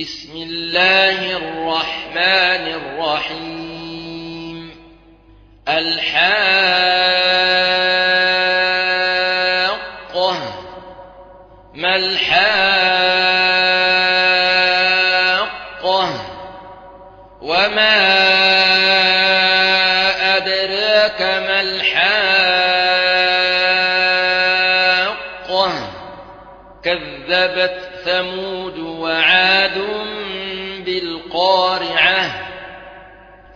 بسم الله الرحمن الرحيم. الحاقة. ما الحاقة؟ وما كذبت ثمود وعاد بالقارعة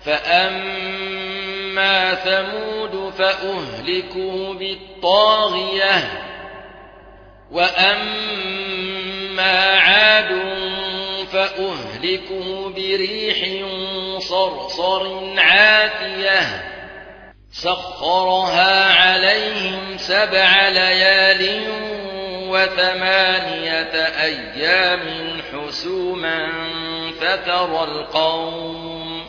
فأما ثمود فأهلكوا بالطاغية وأما عاد فأهلكوا بريح صرصر عاتية. سخرها عليهم سبع ليال وثمانية أيام حسوما فترى القوم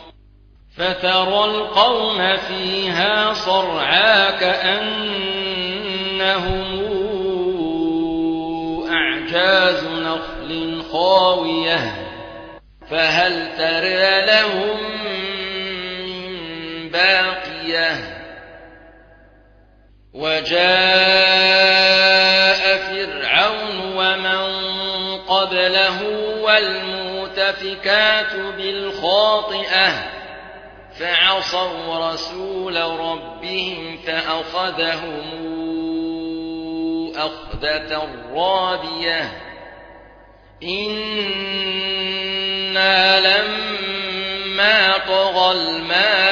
فترى القوم فيها صرعا كأنهم أعجاز نخل خاوية فهل ترى لهم من باقية؟ وجاء قبله والمؤتفكات بالخاطئة فعصوا رسول ربهم فأخذهم أخذة رابية. إنا لما طغى الماء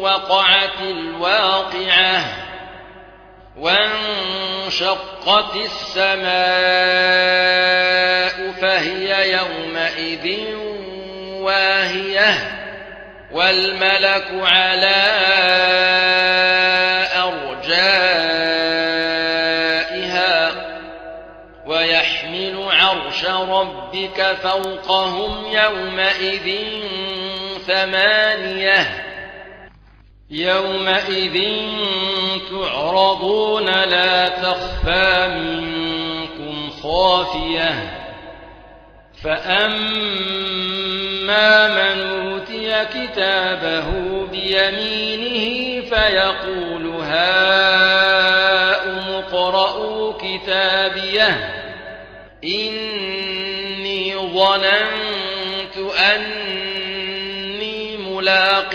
وقعت الواقعة وانشقت السماء فهي يومئذ واهية والملك على أرجائها ويحمل عرش ربك فوقهم يومئذ ثمانية يومئذ تعرضون لا تخفى منكم خافية فأما من أوتي كتابه بيمينه فيقول هاؤم اقرءوا كتابيه إني ظننت أني ملاق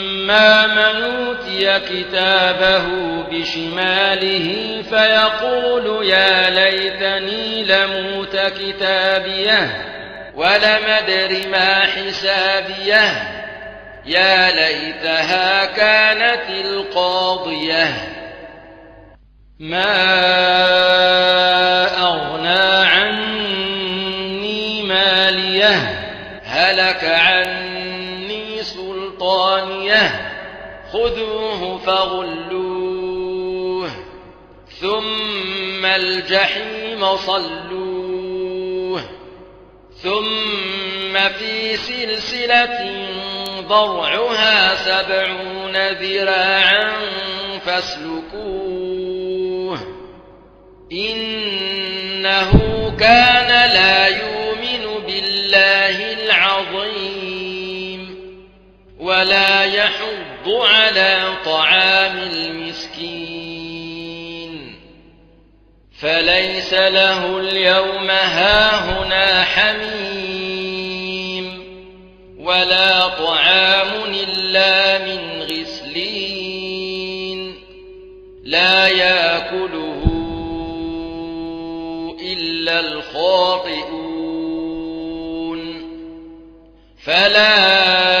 من أوتي كتابه بشماله فيقول يا ليتني لموت كتابيه ولم أدر ما حسابيه يا ليتها كانت القاضية ما خذوه فغلوه. ثم الجحيم صلوه. ثم في سلسلة ضرعها سبعون ذراعا فاسلكوه. إنه كان لا ولا يحض على طعام المسكين. فليس ليس له اليوم هاهنا حميم ولا طعام إلا من غسلين. لا يأكله إلا الخاطئون. فلا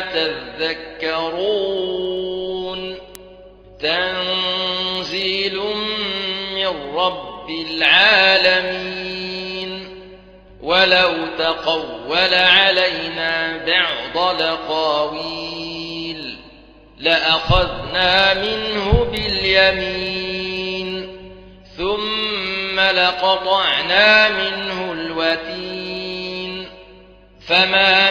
تذكرون. تنزيل من رب العالمين. ولو تقول علينا بعض لقاويل لأخذنا منه باليمين. ثم لقطعنا منه الوتين. فما